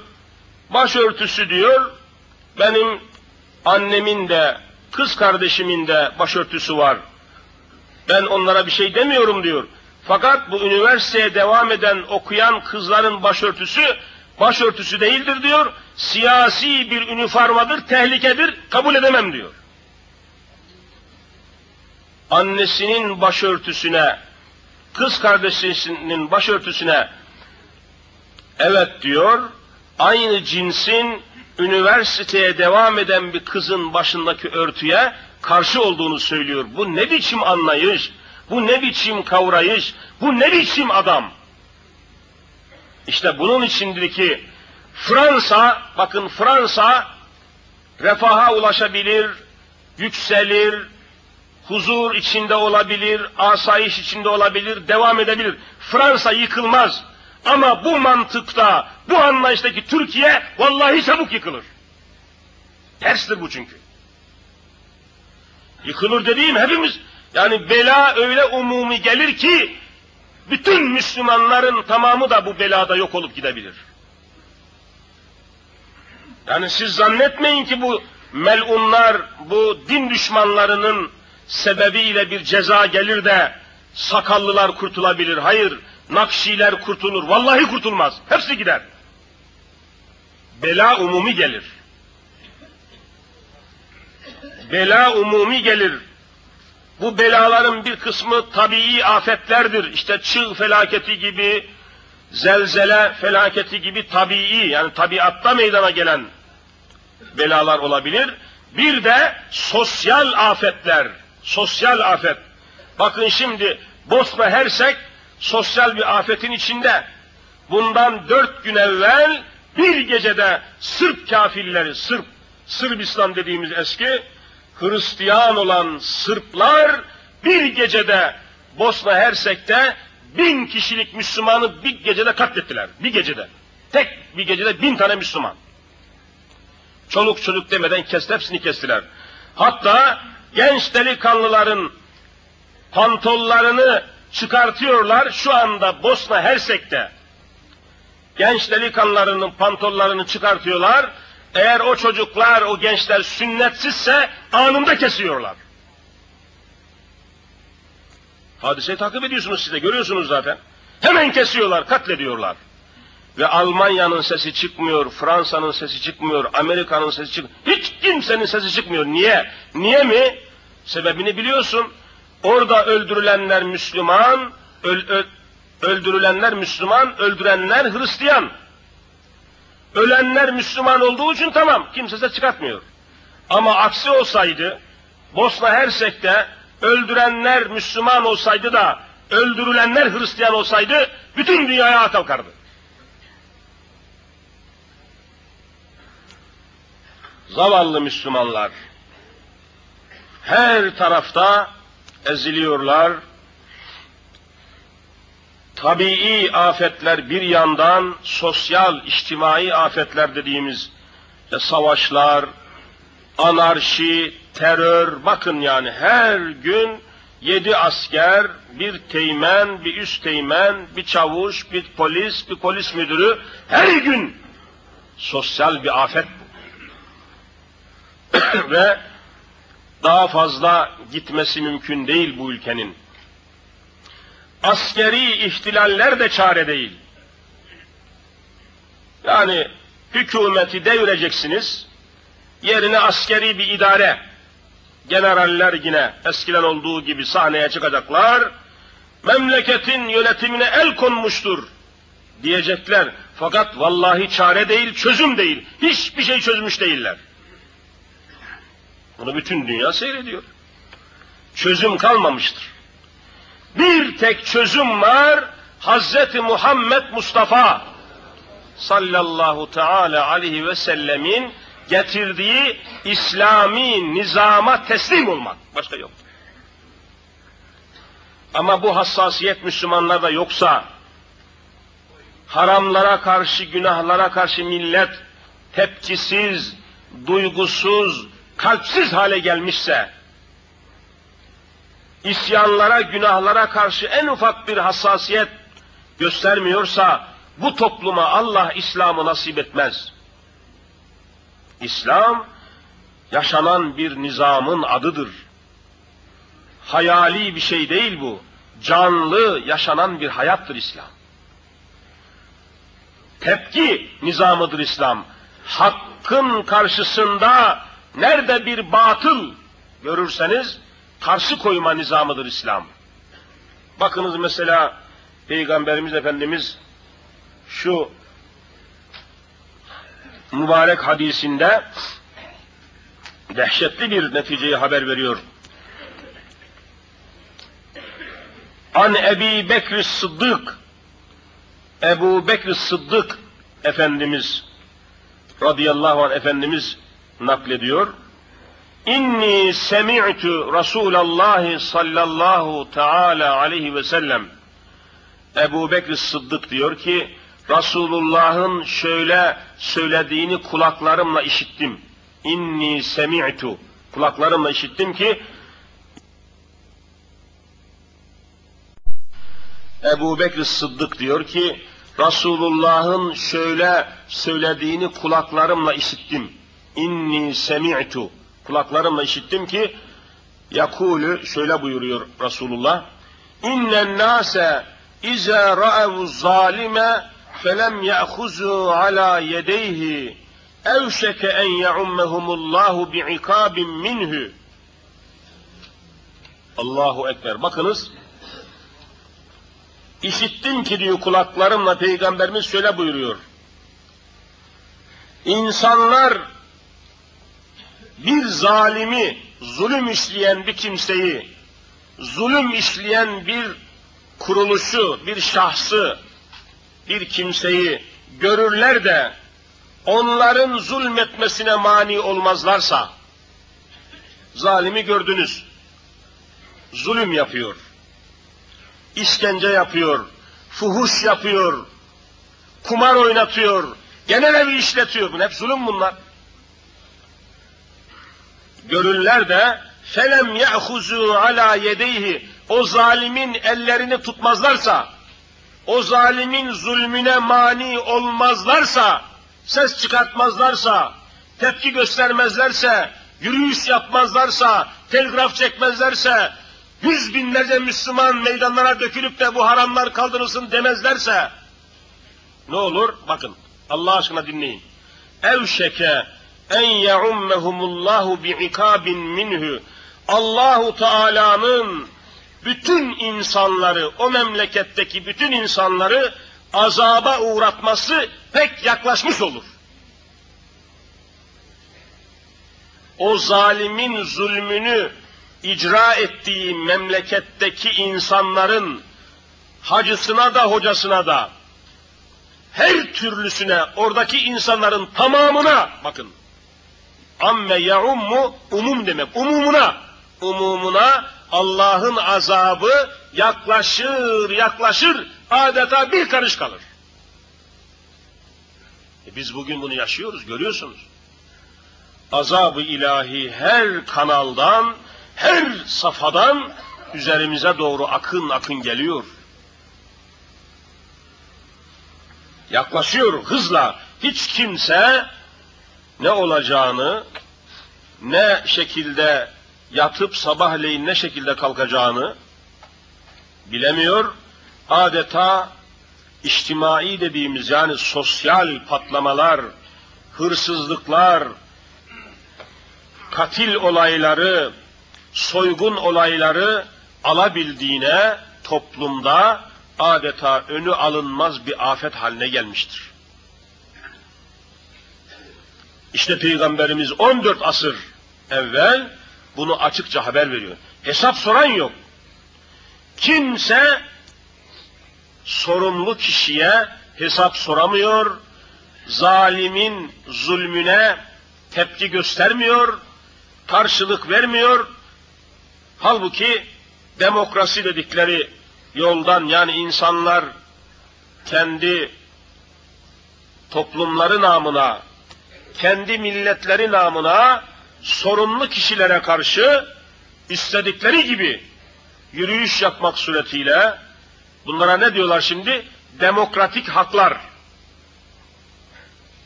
başörtüsü diyor, benim annemin de, kız kardeşimin de başörtüsü var. Ben onlara bir şey demiyorum diyor. Fakat bu üniversiteye devam eden, okuyan kızların başörtüsü, başörtüsü değildir diyor. Siyasi bir üniformadır, tehlikedir, kabul edemem diyor. Annesinin başörtüsüne, kız kardeşinin başörtüsüne evet diyor, aynı cinsin üniversiteye devam eden bir kızın başındaki örtüye karşı olduğunu söylüyor. Bu ne biçim anlayış, bu ne biçim kavrayış, bu ne biçim adam? İşte bunun içindeki Fransa, bakın Fransa refaha ulaşabilir, yükselir, huzur içinde olabilir, asayiş içinde olabilir, devam edebilir. Fransa yıkılmaz. Ama bu mantıkta, bu anlayıştaki Türkiye vallahi çabuk yıkılır. Terstir bu çünkü. Yıkılır dediğim hepimiz, yani bela öyle umumi gelir ki, bütün Müslümanların tamamı da bu belada yok olup gidebilir. Yani siz zannetmeyin ki bu melunlar, bu din düşmanlarının sebebiyle bir ceza gelir de sakallılar kurtulabilir. Hayır, nakşiler kurtulur. Vallahi kurtulmaz. Hepsi gider. Bela umumi gelir. Bela umumi gelir. Bu belaların bir kısmı tabii afetlerdir. İşte çığ felaketi gibi, zelzele felaketi gibi tabii yani tabiatta meydana gelen belalar olabilir. Bir de sosyal afetler, sosyal afet. Bakın şimdi Bosna Hersek sosyal bir afetin içinde. Bundan dört gün evvel bir gecede Sırp kafirleri, Sırp, Sırbistan dediğimiz eski Hristiyan olan Sırplar bir gecede Bosna Hersek'te bin kişilik Müslümanı bir gecede katlettiler. Bir gecede. Tek bir gecede bin tane Müslüman. Çoluk çocuk demeden kesti, hepsini kestiler. Hatta genç delikanlıların pantollarını çıkartıyorlar şu anda Bosna Hersek'te. Genç delikanlılarının pantollarını çıkartıyorlar. Eğer o çocuklar, o gençler sünnetsizse anında kesiyorlar. Hadiseyi takip ediyorsunuz siz de görüyorsunuz zaten. Hemen kesiyorlar, katlediyorlar. Ve Almanya'nın sesi çıkmıyor, Fransa'nın sesi çıkmıyor, Amerika'nın sesi çıkmıyor. Hiç kimsenin sesi çıkmıyor. Niye? Niye mi? Sebebini biliyorsun. Orada öldürülenler Müslüman, öl, öl, öldürülenler Müslüman, öldürenler Hristiyan. Ölenler Müslüman olduğu için tamam, kimse ses çıkartmıyor. Ama aksi olsaydı, Bosna Hersek'te öldürenler Müslüman olsaydı da, öldürülenler Hristiyan olsaydı, bütün dünyaya kalkardı. Zavallı Müslümanlar, her tarafta eziliyorlar. Tabii afetler bir yandan, sosyal, içtimai afetler dediğimiz işte savaşlar, anarşi, terör, bakın yani her gün yedi asker, bir teğmen, bir üst teğmen, bir çavuş, bir polis, bir polis müdürü, her gün sosyal bir afet Ve daha fazla gitmesi mümkün değil bu ülkenin. Askeri ihtilaller de çare değil. Yani hükümeti devireceksiniz, yerine askeri bir idare, generaller yine eskiden olduğu gibi sahneye çıkacaklar, memleketin yönetimine el konmuştur diyecekler. Fakat vallahi çare değil, çözüm değil. Hiçbir şey çözmüş değiller. Bunu bütün dünya seyrediyor. Çözüm kalmamıştır. Bir tek çözüm var. Hazreti Muhammed Mustafa sallallahu teala aleyhi ve sellemin getirdiği İslami nizama teslim olmak. Başka yok. Ama bu hassasiyet Müslümanlarda yoksa, haramlara karşı, günahlara karşı millet tepkisiz, duygusuz, kalpsiz hale gelmişse, isyanlara, günahlara karşı en ufak bir hassasiyet göstermiyorsa, bu topluma Allah İslam'ı nasip etmez. İslam, yaşanan bir nizamın adıdır. Hayali bir şey değil bu. Canlı, yaşanan bir hayattır İslam. Tepki nizamıdır İslam. Hakkın karşısında Nerede bir batıl görürseniz karşı koyma nizamıdır İslam. Bakınız mesela Peygamberimiz Efendimiz şu mübarek hadisinde dehşetli bir neticeyi haber veriyor. An Ebi Bekr Sıddık Ebu Bekr Sıddık Efendimiz radıyallahu anh Efendimiz naklediyor. İnni semi'tu Resulallah sallallahu teala aleyhi ve sellem Ebu Bekir Sıddık diyor ki Resulullah'ın şöyle söylediğini kulaklarımla işittim. İnni semi'tu kulaklarımla işittim ki Ebu Bekir Sıddık diyor ki Resulullah'ın şöyle söylediğini kulaklarımla işittim. İnni semi'tu. Kulaklarımla işittim ki Yakulü şöyle buyuruyor Resulullah. İnnen nase iza ra'evu zalime felem ya'khuzu ala yedeyhi evşeke en ya'ummehumullahu bi'ikabin minhu. Allahu Ekber. Bakınız. İşittim ki diyor kulaklarımla Peygamberimiz şöyle buyuruyor. İnsanlar bir zalimi, zulüm işleyen bir kimseyi, zulüm işleyen bir kuruluşu, bir şahsı, bir kimseyi görürler de onların zulmetmesine mani olmazlarsa, zalimi gördünüz, zulüm yapıyor, işkence yapıyor, fuhuş yapıyor, kumar oynatıyor, genel evi işletiyor. Bunlar hep zulüm bunlar. Görürler de felem ya'huzu ala yedeyhi o zalimin ellerini tutmazlarsa, o zalimin zulmüne mani olmazlarsa, ses çıkartmazlarsa, tepki göstermezlerse, yürüyüş yapmazlarsa, telgraf çekmezlerse, yüz binlerce Müslüman meydanlara dökülüp de bu haramlar kaldırılsın demezlerse, ne olur? Bakın, Allah aşkına dinleyin. Evşeke en yaummehumullahu bi'ikabin minhu. Allahu Teala'nın bütün insanları, o memleketteki bütün insanları azaba uğratması pek yaklaşmış olur. O zalimin zulmünü icra ettiği memleketteki insanların hacısına da hocasına da her türlüsüne oradaki insanların tamamına bakın amme yaummu umum demek umumuna umumuna Allah'ın azabı yaklaşır yaklaşır adeta bir karış kalır. E biz bugün bunu yaşıyoruz görüyorsunuz. Azabı ilahi her kanaldan her safadan üzerimize doğru akın akın geliyor. Yaklaşıyor hızla. Hiç kimse ne olacağını, ne şekilde yatıp sabahleyin ne şekilde kalkacağını bilemiyor. Adeta içtimai dediğimiz yani sosyal patlamalar, hırsızlıklar, katil olayları, soygun olayları alabildiğine toplumda adeta önü alınmaz bir afet haline gelmiştir. İşte Peygamberimiz 14 asır evvel bunu açıkça haber veriyor. Hesap soran yok. Kimse sorumlu kişiye hesap soramıyor, zalimin zulmüne tepki göstermiyor, karşılık vermiyor. Halbuki demokrasi dedikleri yoldan yani insanlar kendi toplumları namına, kendi milletleri namına sorumlu kişilere karşı istedikleri gibi yürüyüş yapmak suretiyle bunlara ne diyorlar şimdi? Demokratik haklar.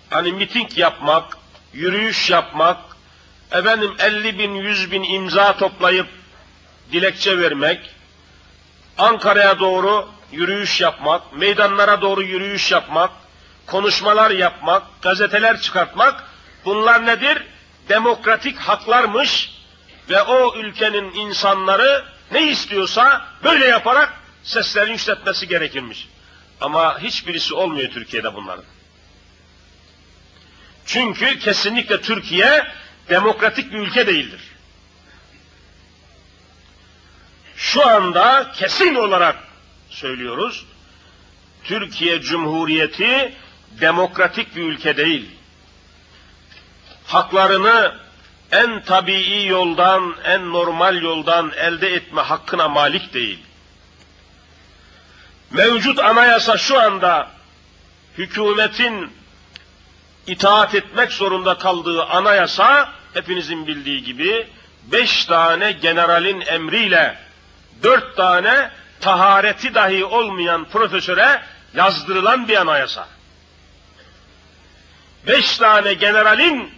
Hani miting yapmak, yürüyüş yapmak, efendim 50 bin, 100 bin imza toplayıp dilekçe vermek, Ankara'ya doğru yürüyüş yapmak, meydanlara doğru yürüyüş yapmak, konuşmalar yapmak, gazeteler çıkartmak, bunlar nedir? Demokratik haklarmış ve o ülkenin insanları ne istiyorsa böyle yaparak seslerini yükseltmesi gerekirmiş. Ama hiçbirisi olmuyor Türkiye'de bunların. Çünkü kesinlikle Türkiye demokratik bir ülke değildir. Şu anda kesin olarak söylüyoruz. Türkiye Cumhuriyeti demokratik bir ülke değil. Haklarını en tabii yoldan, en normal yoldan elde etme hakkına malik değil. Mevcut anayasa şu anda hükümetin itaat etmek zorunda kaldığı anayasa hepinizin bildiği gibi beş tane generalin emriyle dört tane tahareti dahi olmayan profesöre yazdırılan bir anayasa. Beş tane generalin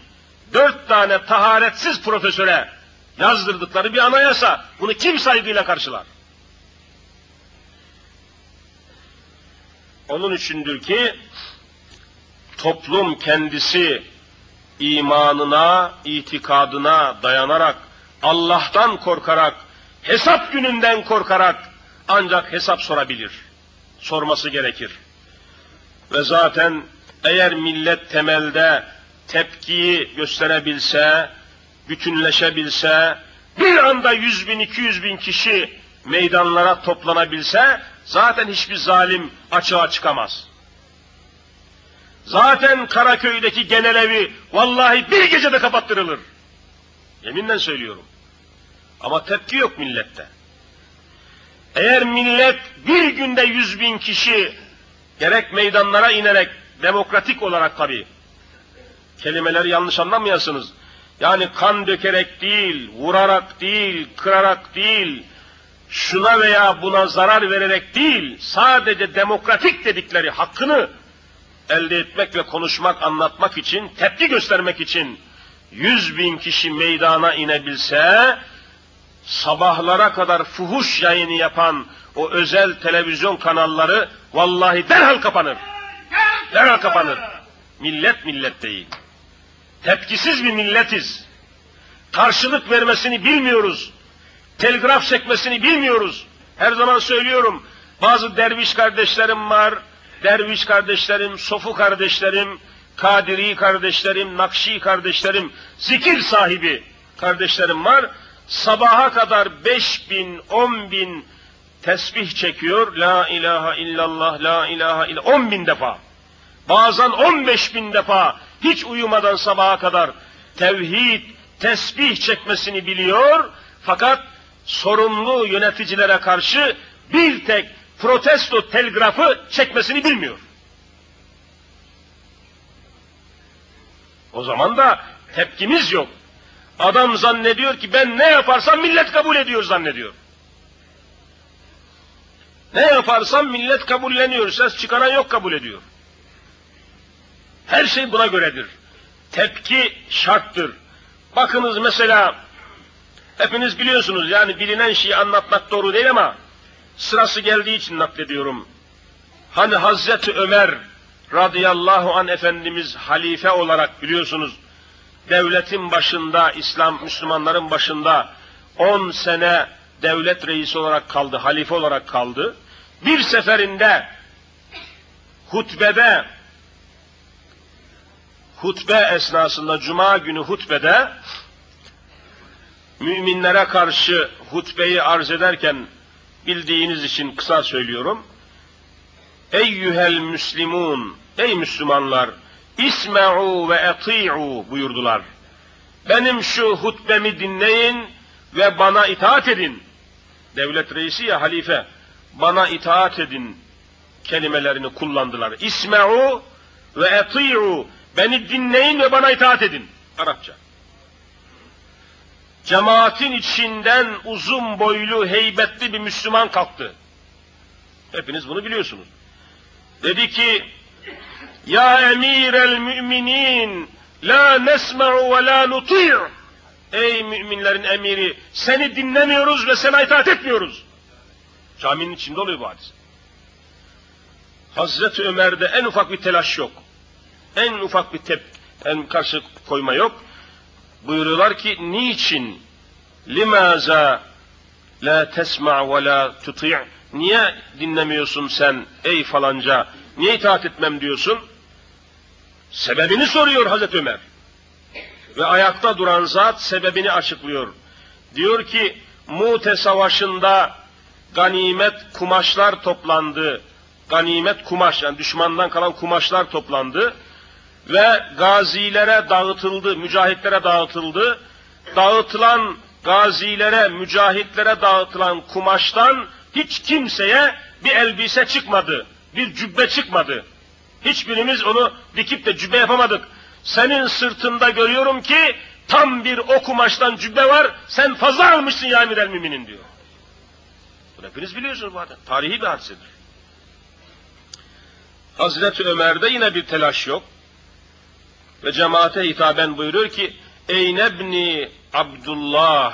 dört tane taharetsiz profesöre Yazdırdıkları bir anayasa. Bunu kim saygıyla karşılar? Onun içindir ki toplum kendisi imanına, itikadına dayanarak, Allah'tan korkarak, hesap gününden korkarak ancak hesap sorabilir. Sorması gerekir. Ve zaten eğer millet temelde tepkiyi gösterebilse, bütünleşebilse, bir anda yüz bin, iki yüz bin kişi meydanlara toplanabilse, zaten hiçbir zalim açığa çıkamaz. Zaten Karaköy'deki genel evi vallahi bir gecede kapattırılır. Yeminle söylüyorum. Ama tepki yok millette. Eğer millet bir günde yüz bin kişi gerek meydanlara inerek demokratik olarak tabi kelimeleri yanlış anlamayasınız. Yani kan dökerek değil, vurarak değil, kırarak değil, şuna veya buna zarar vererek değil, sadece demokratik dedikleri hakkını elde etmek ve konuşmak, anlatmak için, tepki göstermek için yüz bin kişi meydana inebilse, sabahlara kadar fuhuş yayını yapan o özel televizyon kanalları vallahi derhal kapanır. Derhal kapanır. Millet millet değil. Tepkisiz bir milletiz. Karşılık vermesini bilmiyoruz. Telgraf çekmesini bilmiyoruz. Her zaman söylüyorum. Bazı derviş kardeşlerim var. Derviş kardeşlerim, sofu kardeşlerim, kadiri kardeşlerim, nakşi kardeşlerim, zikir sahibi kardeşlerim var. Sabaha kadar beş bin, on bin tesbih çekiyor. La ilahe illallah, la ilahe illallah. On bin defa. Bazen on beş bin defa hiç uyumadan sabaha kadar tevhid, tesbih çekmesini biliyor. Fakat sorumlu yöneticilere karşı bir tek protesto telgrafı çekmesini bilmiyor. O zaman da tepkimiz yok. Adam zannediyor ki ben ne yaparsam millet kabul ediyor zannediyor. Ne yaparsam millet kabulleniyor. Ses çıkaran yok kabul ediyor. Her şey buna göredir. Tepki şarttır. Bakınız mesela hepiniz biliyorsunuz yani bilinen şeyi anlatmak doğru değil ama sırası geldiği için naklediyorum. Hani Hazreti Ömer radıyallahu an Efendimiz halife olarak biliyorsunuz devletin başında, İslam Müslümanların başında 10 sene devlet reisi olarak kaldı, halife olarak kaldı. Bir seferinde hutbede hutbe esnasında cuma günü hutbede müminlere karşı hutbeyi arz ederken bildiğiniz için kısa söylüyorum. Eyyühel müslimun, ey Müslümanlar, isme'u ve eti'u buyurdular. Benim şu hutbemi dinleyin ve bana itaat edin. Devlet reisi ya halife, bana itaat edin kelimelerini kullandılar. İsme'u ve eti'u, beni dinleyin ve bana itaat edin. Arapça. Cemaatin içinden uzun boylu, heybetli bir Müslüman kalktı. Hepiniz bunu biliyorsunuz. Dedi ki, Ya emirel müminin, la nesma'u ve la nuti' Ey müminlerin emiri, seni dinlemiyoruz ve sana itaat etmiyoruz. Caminin içinde oluyor bu hadis. Hazreti Ömer'de en ufak bir telaş yok. En ufak bir tep, en karşı koyma yok. Buyuruyorlar ki, niçin? Limaza la tesma ve la tuti' Niye dinlemiyorsun sen ey falanca? Niye itaat etmem diyorsun? Sebebini soruyor Hazreti Ömer. Ve ayakta duran zat sebebini açıklıyor. Diyor ki Mute Savaşı'nda ganimet kumaşlar toplandı. Ganimet kumaş yani düşmandan kalan kumaşlar toplandı. Ve gazilere dağıtıldı, mücahitlere dağıtıldı. Dağıtılan gazilere, mücahitlere dağıtılan kumaştan hiç kimseye bir elbise çıkmadı, bir cübbe çıkmadı. Hiçbirimiz onu dikip de cübbe yapamadık. Senin sırtında görüyorum ki tam bir o kumaştan cübbe var, sen fazla almışsın ya emir müminin diyor. Bunu hepiniz biliyorsunuz bu adam. Tarihi bir hadisedir. Hazreti Ömer'de yine bir telaş yok. Ve cemaate hitaben buyuruyor ki, Ey nebni Abdullah,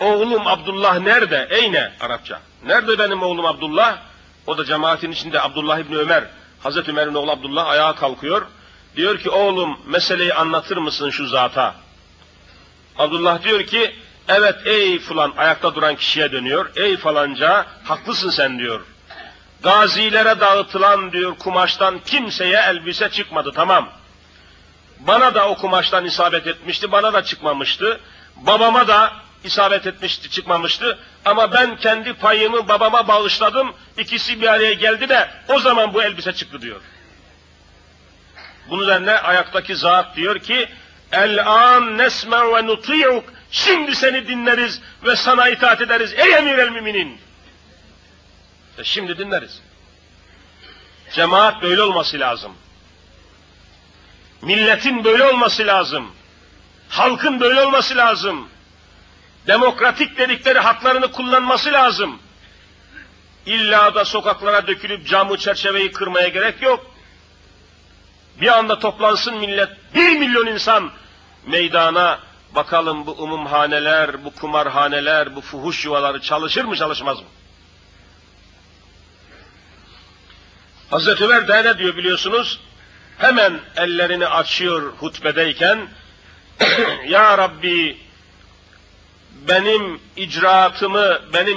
Oğlum Abdullah nerede? Eyne Arapça. Nerede benim oğlum Abdullah? O da cemaatin içinde Abdullah İbni Ömer. Hazreti Ömer'in oğlu Abdullah ayağa kalkıyor. Diyor ki oğlum meseleyi anlatır mısın şu zata? Abdullah diyor ki evet ey falan ayakta duran kişiye dönüyor. Ey falanca haklısın sen diyor. Gazilere dağıtılan diyor kumaştan kimseye elbise çıkmadı tamam. Bana da o kumaştan isabet etmişti, bana da çıkmamıştı. Babama da isabet etmişti, çıkmamıştı. Ama ben kendi payımı babama bağışladım. İkisi bir araya geldi de o zaman bu elbise çıktı diyor. Bunun üzerine ayaktaki zat diyor ki El-an nesme ve nuti'uk Şimdi seni dinleriz ve sana itaat ederiz ey emir el müminin. E şimdi dinleriz. Cemaat böyle olması lazım. Milletin böyle olması lazım. Halkın böyle olması lazım. Demokratik dedikleri haklarını kullanması lazım. İlla da sokaklara dökülüp camı çerçeveyi kırmaya gerek yok. Bir anda toplansın millet, bir milyon insan meydana bakalım bu umumhaneler, bu kumarhaneler, bu fuhuş yuvaları çalışır mı çalışmaz mı? Hazreti Ömer de ne diyor biliyorsunuz? Hemen ellerini açıyor hutbedeyken Ya Rabbi benim icraatımı, benim